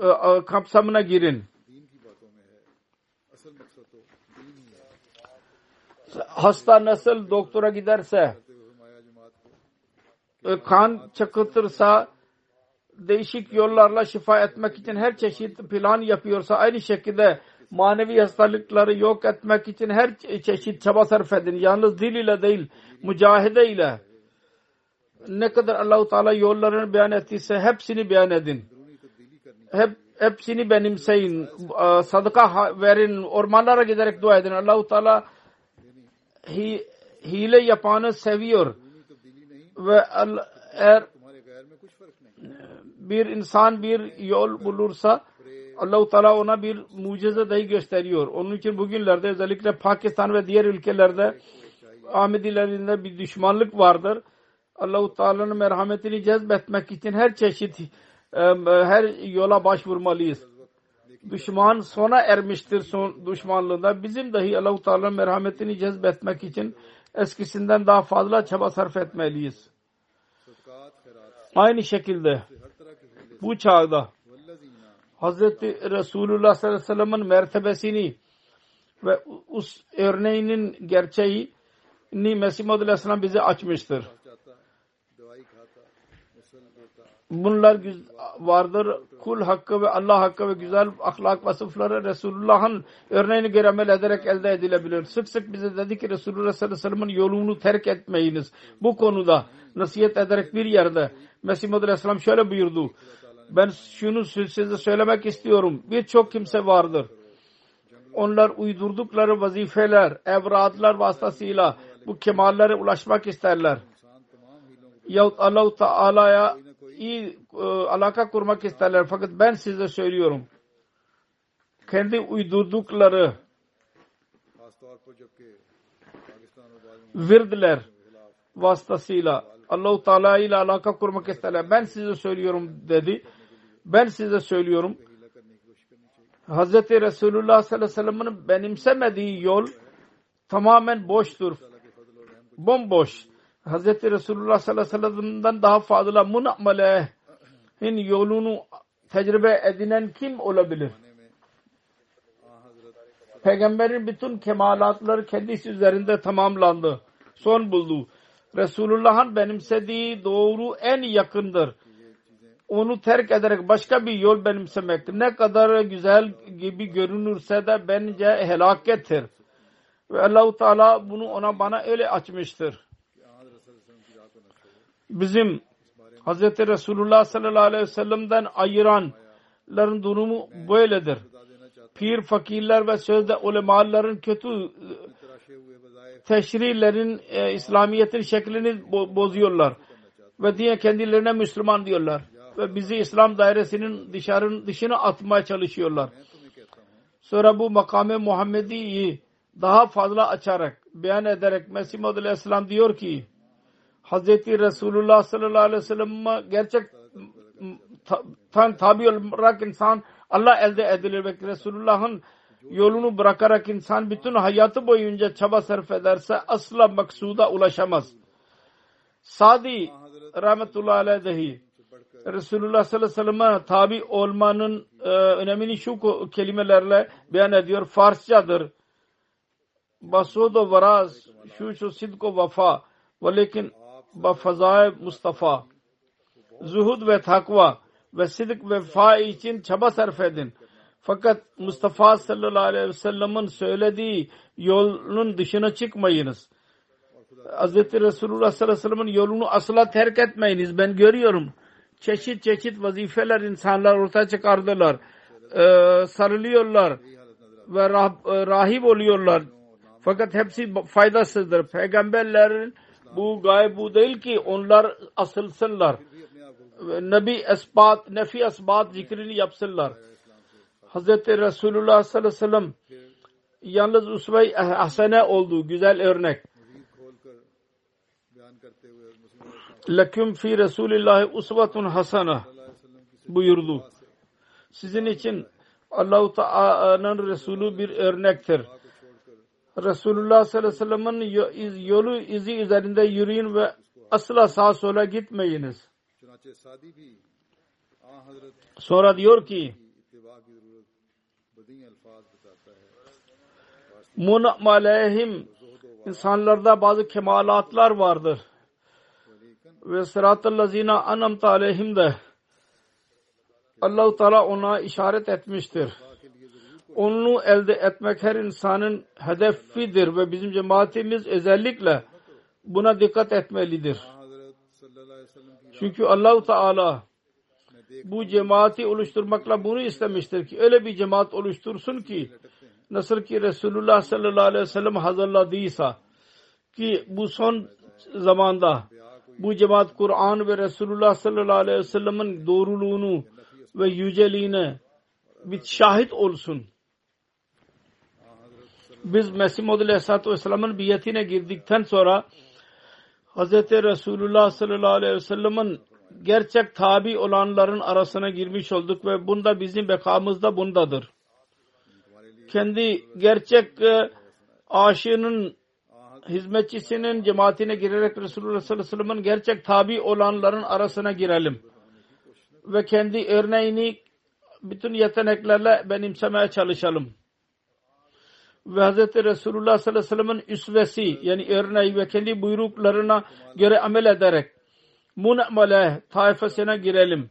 e, kapsamına girin. Hasta nasıl doktora giderse e, kan çakıtırsa değişik yollarla şifa etmek için her çeşit plan yapıyorsa aynı şekilde manevi hastalıkları yok etmek için her çeşit çaba sarf edin. Yalnız dil ile değil, mücahede ile ne kadar Allahu Teala yollarını beyan ettiyse hepsini beyan edin hep hepsini benimseyin. Sadaka verin. Ormanlara giderek dua edin. Allahu Teala hile yapanı seviyor. Ve eğer bir insan bir yol bulursa Allah-u Teala ona bir mucize dahi gösteriyor. Onun için bugünlerde özellikle Pakistan ve diğer ülkelerde Ahmedilerinde bir düşmanlık vardır. Allah-u Teala'nın merhametini cezbetmek için her çeşit her yola başvurmalıyız. Düşman sona ermiştir son düşmanlığında. Bizim dahi Allah-u Teala'nın merhametini cezbetmek için eskisinden daha fazla çaba sarf etmeliyiz. Aynı şekilde bu çağda Hz. Resulullah sallallahu aleyhi ve sellem'in mertebesini ve us örneğinin gerçeğini Mesih Aleyhisselam bize açmıştır bunlar vardır. Kul hakkı ve Allah hakkı ve güzel ahlak vasıfları Resulullah'ın örneğini göre amel ederek elde edilebilir. Sık sık bize dedi ki Resulullah sallallahu aleyhi ve sellem'in yolunu terk etmeyiniz. Bu konuda nasihat ederek bir yerde Mesih Muhammed Aleyhisselam şöyle buyurdu. Ben şunu size söylemek istiyorum. Birçok kimse vardır. Onlar uydurdukları vazifeler, evradlar vasıtasıyla bu kemallere ulaşmak isterler. Yahut Allah-u Teala'ya iyi e, alaka kurmak isterler. Fakat ben size söylüyorum. Kendi uydurdukları virdler vasıtasıyla Allahu Teala ile alaka kurmak isterler. Ben size söylüyorum dedi. Ben size söylüyorum. Hz. Resulullah sallallahu aleyhi ve sellem'in benimsemediği yol tamamen boştur. Bomboş. Hazreti Resulullah sallallahu aleyhi ve sellem'den daha fazla munamelehin yolunu tecrübe edinen kim olabilir? Peygamberin bütün kemalatları kendisi üzerinde tamamlandı. Son buldu. Resulullah'ın benimsediği doğru en yakındır. Onu terk ederek başka bir yol benimsemek ne kadar güzel gibi görünürse de bence helakettir. Ve Allahu Teala bunu ona bana öyle açmıştır bizim Hz. Resulullah sallallahu aleyhi ve sellem'den ayıranların durumu böyledir. Pir, fakirler ve sözde ulemaların kötü e, teşrihlerin, e, İslamiyet'in şeklini bozuyorlar. Ve diye kendilerine Müslüman diyorlar. Ve bizi İslam dairesinin dışarın, dışına atmaya çalışıyorlar. Sonra bu makame Muhammedi'yi daha fazla açarak, beyan ederek Mesih Madalya Aleyhisselam diyor ki, Hz. Resulullah sallallahu aleyhi ve sellem'e gerçek ta- tan tabi olarak insan Allah elde edilir ve Resulullah'ın yolunu bırakarak insan bütün hayatı boyunca çaba sarf ederse asla maksuda ulaşamaz. Sadi rahmetullahi aleyh dahi Resulullah sallallahu aleyhi ve sellem'e tabi olmanın e, önemini şu kelimelerle beyan ediyor. Farsçadır. Basudo varaz şu şu sidko vafa ve lekin bafazai Mustafa zuhud ve takva ve sidik ve fa için çaba sarf edin. Fakat Mustafa sallallahu aleyhi ve sellem'in söylediği yolun dışına çıkmayınız. Hz. Resulullah sallallahu aleyhi ve sellem'in yolunu asla terk etmeyiniz. Ben görüyorum. Çeşit çeşit vazifeler insanlar ortaya çıkardılar. Ee, sarılıyorlar ve rah, rahip oluyorlar. Fakat hepsi faydasızdır. Peygamberlerin bu gayb bu değil ki onlar asılsınlar. Nebi esbat, nefi esbat zikrini yapsınlar. Hz. Resulullah sallallahu aleyhi ve sellem yalnız usve-i hasene olduğu güzel örnek. Leküm fi Resulillahi usvetun hasana buyurdu. Sizin için Allah-u Teala'nın Resulü bir örnektir. Resulullah sallallahu aleyhi ve sellem'in yolu izi üzerinde yürüyün ve asla sağa sola gitmeyiniz. Sonra diyor ki Munam aleyhim insanlarda bazı kemalatlar vardır. Ve sıratı lazina anamta aleyhim de Allah-u Teala ona işaret etmiştir onu elde etmek her insanın hedefidir ve bizim cemaatimiz özellikle buna dikkat etmelidir. Çünkü Allahu Teala bu cemaati oluşturmakla bunu istemiştir ki öyle bir cemaat oluştursun ki nasıl ki Resulullah sallallahu aleyhi ve sellem hazırladıysa ki bu son zamanda bu cemaat Kur'an ve Resulullah sallallahu aleyhi ve sellem'in doğruluğunu ve yüceliğine bir şahit olsun. Biz Mesih Maud Aleyhisselatü Vesselam'ın biyetine girdikten sonra Hz. Resulullah sallallahu aleyhi ve sellem'in gerçek tabi olanların arasına girmiş olduk ve bunda bizim bekamız da bundadır. Kendi gerçek e, aşığının hizmetçisinin cemaatine girerek Resulullah sallallahu aleyhi ve sellem'in gerçek tabi olanların arasına girelim. Ve kendi örneğini bütün yeteneklerle benimsemeye çalışalım ve Hz. Resulullah sallallahu aleyhi ve sellem'in üsvesi yani örneği ve kendi buyruklarına göre amel ederek munamele taifesine girelim.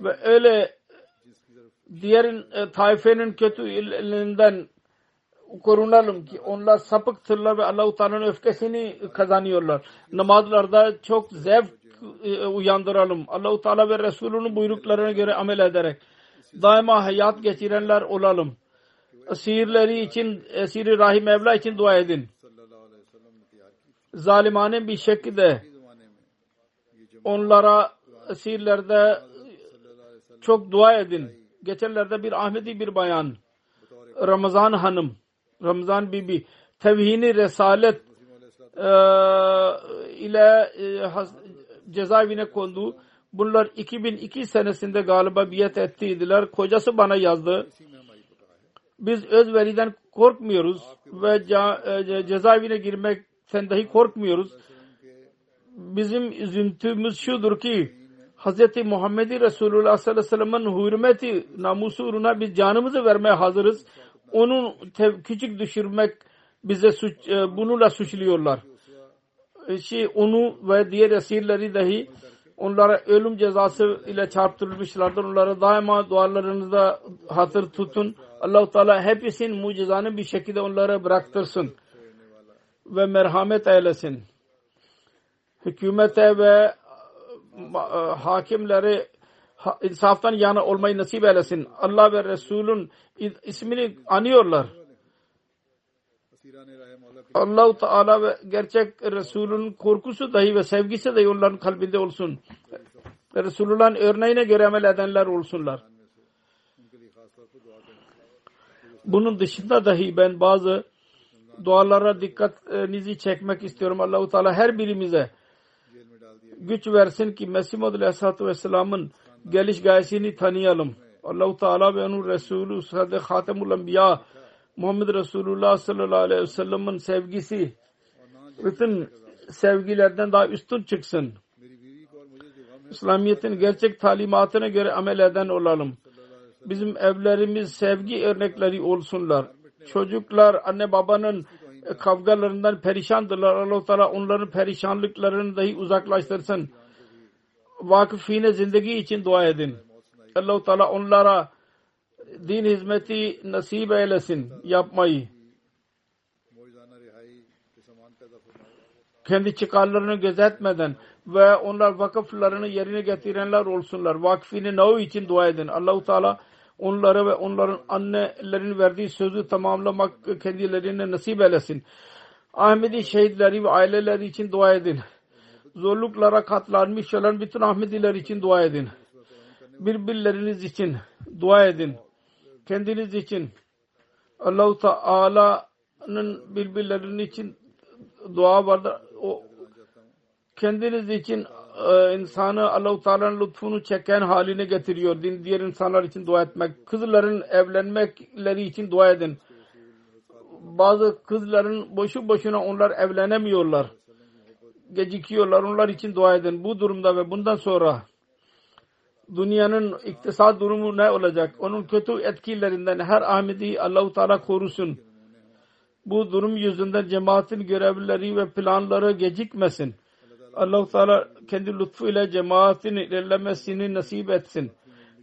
Ve öyle diğer e, taifenin kötü kötülerinden korunalım ki onlar sapıktırlar ve Allah-u Teala'nın öfkesini kazanıyorlar. Namazlarda çok zevk e, uyandıralım. Allah-u Teala ve Resulünün buyruklarına göre amel ederek daima hayat geçirenler olalım esirleri için, esiri Rahim Mevla için dua edin. Zalimane bir şekilde onlara esirlerde çok dua edin. Geçenlerde bir Ahmedi bir bayan Ramazan Hanım, Ramazan Bibi tevhini resalet e, ile e, has, cezaevine kondu. Bunlar 2002 senesinde galiba biyet ettiydiler. Kocası bana yazdı. Biz özveriden korkmuyoruz ve e, cezaevine girmekten dahi korkmuyoruz. Bizim üzüntümüz şudur ki Hz. Muhammed Resulullah sallallahu aleyhi ve sellem'in hürmeti namusu uğruna biz canımızı vermeye hazırız. Onun küçük düşürmek bize suç, e, bununla suçluyorlar. E, şey, onu ve diğer esirleri dahi onlara ölüm cezası ile çarptırılmışlardır. Onlara daima dualarınızda hatır tutun. Allah-u Teala hepsinin mucizanı bir şekilde onlara bıraktırsın ve merhamet eylesin. Hükümete ve e, hakimleri insaftan yana olmayı nasip eylesin. Allah ve Resul'ün ismini anıyorlar. Allah-u Teala ve gerçek Resul'ün korkusu dahi ve sevgisi dahi onların kalbinde olsun. Resulullah'ın örneğine göre amel edenler olsunlar. Bunun dışında dahi ben bazı dualara dikkatinizi çekmek istiyorum. Allah-u Teala her birimize güç versin ki Mesih Muhammed Aleyhisselatü Vesselam'ın geliş gayesini tanıyalım. Allah-u Teala ve onun Resulü Sadık Hatemul Enbiya Muhammed Resulullah sallallahu aleyhi ve sellem'in sevgisi bütün sevgilerden daha üstün çıksın. İslamiyet'in gerçek talimatına göre amel eden olalım. Bizim evlerimiz sevgi örnekleri olsunlar. Çocuklar anne babanın kavgalarından perişandırlar. Allah-u Teala onların perişanlıklarını dahi uzaklaştırsın. Vakıfine zindagi için dua edin. Allah-u Teala onlara din hizmeti nasip eylesin yapmayı. Kendi çıkarlarını gözetmeden ve onlar vakıflarını yerine getirenler olsunlar. Vakfini nav için dua edin. Allahu Teala onları ve onların annelerin verdiği sözü tamamlamak kendilerine nasip eylesin. Ahmedi şehitleri ve aileleri için dua edin. Zorluklara katlanmış olan bütün Ahmediler için dua edin. Birbirleriniz için dua edin. Kendiniz için Allah-u Teala'nın birbirlerinin için dua vardır. O kendiniz için e, insanı Allah-u Teala'nın lütfunu çeken haline getiriyor. Din, diğer insanlar için dua etmek. Kızların evlenmekleri için dua edin. Bazı kızların boşu boşuna onlar evlenemiyorlar. Gecikiyorlar. Onlar için dua edin. Bu durumda ve bundan sonra dünyanın iktisat durumu ne olacak? Onun kötü etkilerinden her Ahmedi Allah-u Teala korusun. Bu durum yüzünden cemaatin görevlileri ve planları gecikmesin. Allah-u Teala kendi lütfu ile cemaatin ilerlemesini nasip etsin.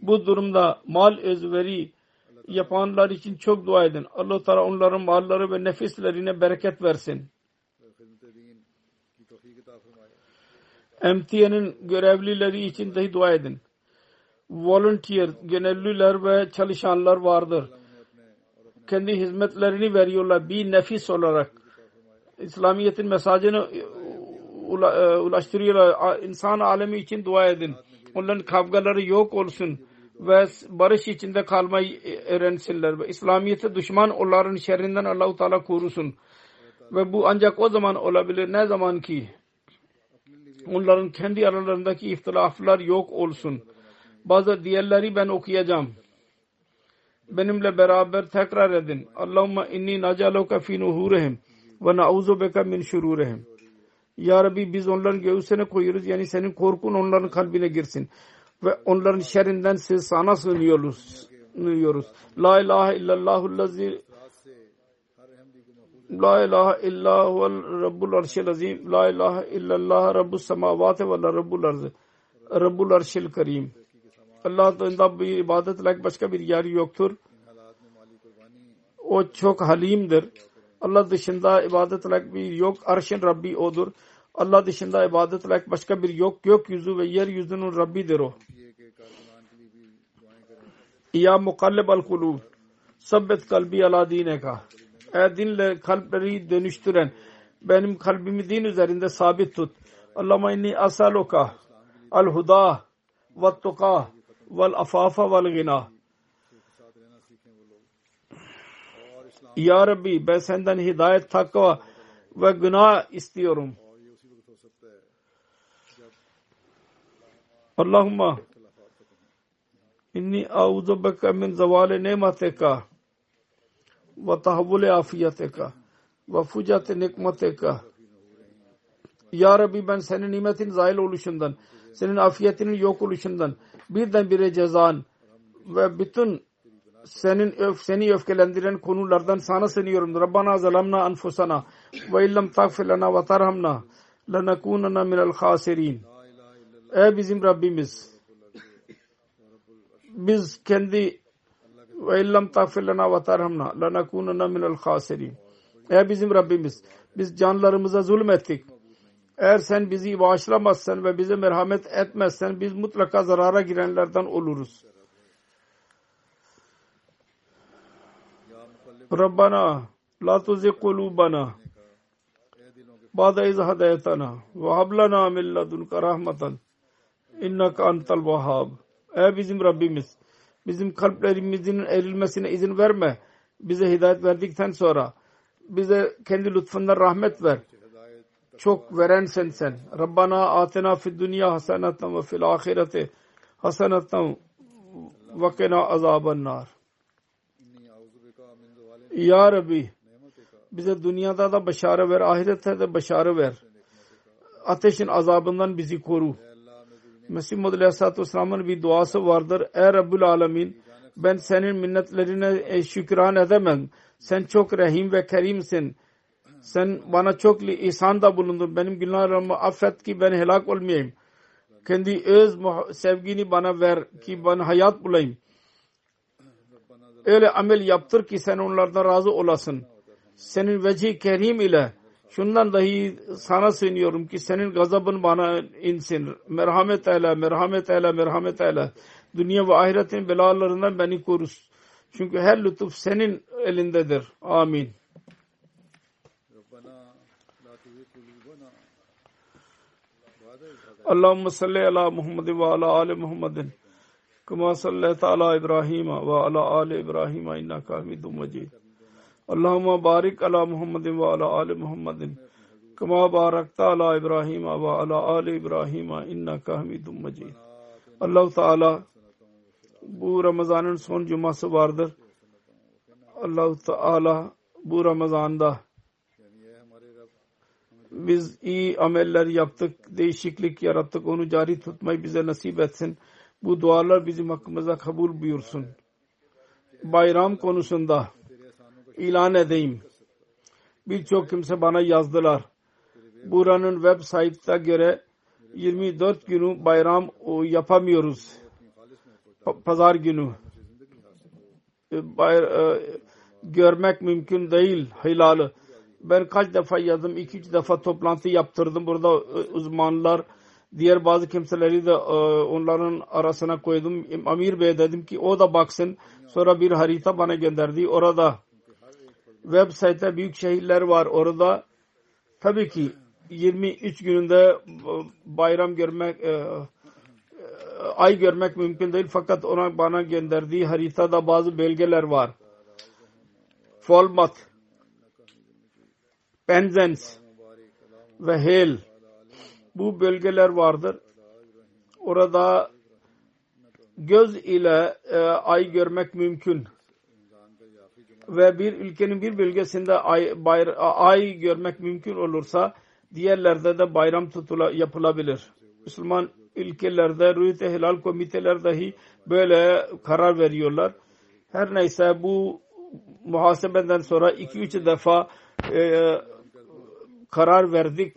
Bu durumda mal özveri yapanlar için çok dua edin. Allah-u Teala onların malları ve nefislerine bereket versin. MTN'in görevlileri için de dua edin. Volunteer, gönüllüler ve çalışanlar vardır. Kendi hizmetlerini veriyorlar bir nefis olarak. İslamiyet'in mesajını e, ulaştırıyorlar. İnsan alemi için dua edin. Onların kavgaları yok olsun ve barış içinde kalmayı öğrensinler. Ve İslamiyet'e düşman onların şerrinden Allah-u Teala korusun. Ve bu ancak o zaman olabilir. Ne zaman ki onların kendi aralarındaki ihtilaflar yok olsun. Bazı diğerleri ben okuyacağım. Benimle beraber tekrar edin. Allahümme inni nacaluka fi nuhurihim ve na'uzu beka min şururihim. Ya Rabbi biz onların göğsüne koyuyoruz. Yani senin korkun onların kalbine girsin. Ve onların şerrinden siz sana sığınıyoruz. sığınıyoruz. La ilahe illallahul lazi La ilahe illa huvel rabbul arşil azim. La ilahe illallah rabbus semavati ve rabbul arz. Rabbul arşil kerim. Allah'tan bir ibadet layık başka bir yer yoktur. O çok halimdir. Allah dışında ibadet olarak bir yok. Arşın Rabbi odur. Allah dışında ibadet olarak başka bir yok. Gökyüzü ve yeryüzünün Rabbidir o. Ya mukalleb al kulub. Sabbet kalbi ala dine ka. Ey dinle kalpleri dönüştüren benim kalbimi din üzerinde sabit tut. Allahümme inni asaluka al huda ve tuka vel afafa vel gina. Ya Rabbi ben senden hidayet, takva ve günah istiyorum. Allahumma inni auzu beke min zavale nimeteka ve tahavvule afiyeteka ve fucate nikmeteka Ya Rabbi ben senin nimetin zail oluşundan, senin afiyetinin yok oluşundan, birdenbire cezan ve bütün senin öf, seni öfkelendiren konulardan sana sığınıyorum. Rabbana zalamna anfusana ve illam tagfir lana ve tarhamna lanakunanna minel khasirin. Ey bizim Rabbimiz biz kendi ve illam tagfir lana ve tarhamna lanakunanna minel khasirin. Ey bizim Rabbimiz biz canlarımıza zulmettik. Eğer sen bizi bağışlamazsan ve bize merhamet etmezsen biz mutlaka zarara girenlerden oluruz. Rabbana la tuzi kulubana Ba'da iz hadaytana ve hablana min ladunka rahmeten innaka antel vahhab. Ey bizim Rabbimiz bizim kalplerimizin erilmesine izin verme. Bize hidayet verdikten sonra bize kendi lütfundan rahmet ver. Çok veren sen sen. Rabbana atina fid dünya hasenatan ve fil ahireti hasenatan ve kena azaben. Ya Rabbi bize dünyada da başarı ver, ahirette de başarı ver. Ateşin azabından bizi koru. Mesih Muhammed Aleyhisselatü Vesselam'ın bir duası vardır. Ey Rabbül Alemin ben senin minnetlerine e, şükran edemem. Sen çok rahim ve kerimsin. Sen bana çok ihsanda bulundun. Benim günahlarımı affet ki ben helak olmayayım. Kendi öz sevgini bana ver ki ben hayat bulayım. Öyle amel yaptır ki sen onlardan razı olasın. Senin vecih kerim ile şundan dahi sana sığınıyorum ki senin gazabın bana insin. Merhamet eyle, merhamet eyle, merhamet eyle. Dünya ve ahiretin belalarından beni korus. Çünkü her lütuf senin elindedir. Amin. Allahümme salli ala Muhammed ve ala Ali Muhammedin. كما صليت على إبراهيم وعلى آل إبراهيم إنك حميد مجيد اللهم بارك على محمد وعلى آل محمد كما باركت على إبراهيم وعلى آل إبراهيم إنك حميد مجيد اللہ تعالی بو رمضان سون جمعہ سواردر اللہ تعالی بو رمضان دا biz دے شکلی کیا رب تک onu جاری تھتمائی bize نصیب etsin. Bu dualar bizim hakkımıza kabul buyursun. Bayram konusunda ilan edeyim. Birçok kimse bana yazdılar. Buranın web site'da göre 24 günü bayram yapamıyoruz. Pa- Pazar günü. E, bay- e, görmek mümkün değil hilalı. Ben kaç defa yazdım, iki üç defa toplantı yaptırdım. Burada e, uzmanlar, diğer bazı kimseleri de e, onların arasına koydum. Amir Bey dedim ki o da baksın. Sonra bir harita bana gönderdi. Orada website'te büyük şehirler var. Orada tabii ki 23 gününde e, bayram görmek e, ay görmek mümkün değil fakat ona bana gönderdiği haritada bazı belgeler var. Folmat, Penzance ve Hale bu bölgeler vardır. Orada göz ile e, ay görmek mümkün. Ve bir ülkenin bir bölgesinde ay, bayr- ay görmek mümkün olursa diğerlerde de bayram tutula, yapılabilir. Müslüman ülkelerde Rüyet-i Hilal komiteler dahi böyle karar veriyorlar. Her neyse bu muhasebeden sonra iki üç defa e, karar verdik.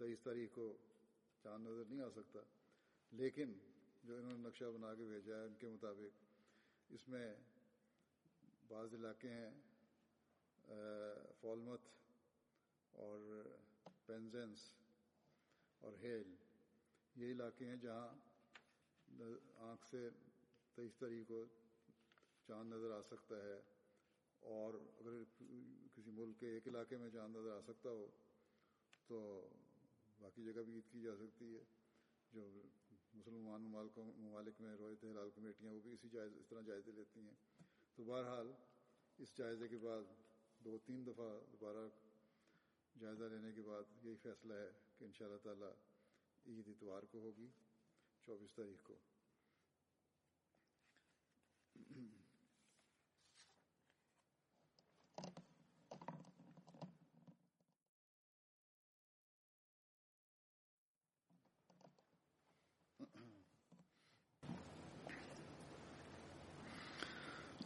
تیئیس تاریخ کو چاند نظر نہیں آ سکتا۔ لیکن جو انہوں نے نقشہ بنا کے بھیجا ہے ان کے مطابق، اس میں بعض علاقے ہیں فالمت اور پینزنس اور ہیل۔ یہ علاقے ہیں جہاں آنکھ سے تیئیس تاریخ کو چاند نظر آ سکتا ہے۔ اور اگر کسی ملک کے ایک علاقے میں چاند نظر آ سکتا ہو، تو باقی جگہ بھی عید کی جا سکتی ہے۔ جو مسلمان ممالک ممالک میں رویت ہلال کمیٹیاں، وہ بھی اسی جائز اس طرح جائزے لیتی ہیں۔ تو بہرحال اس جائزے کے بعد دو تین دفعہ دوبارہ جائزہ لینے کے بعد یہی فیصلہ ہے کہ ان شاء اللہ تعالیٰ عید اتوار کو ہوگی، چوبیس تاریخ کو۔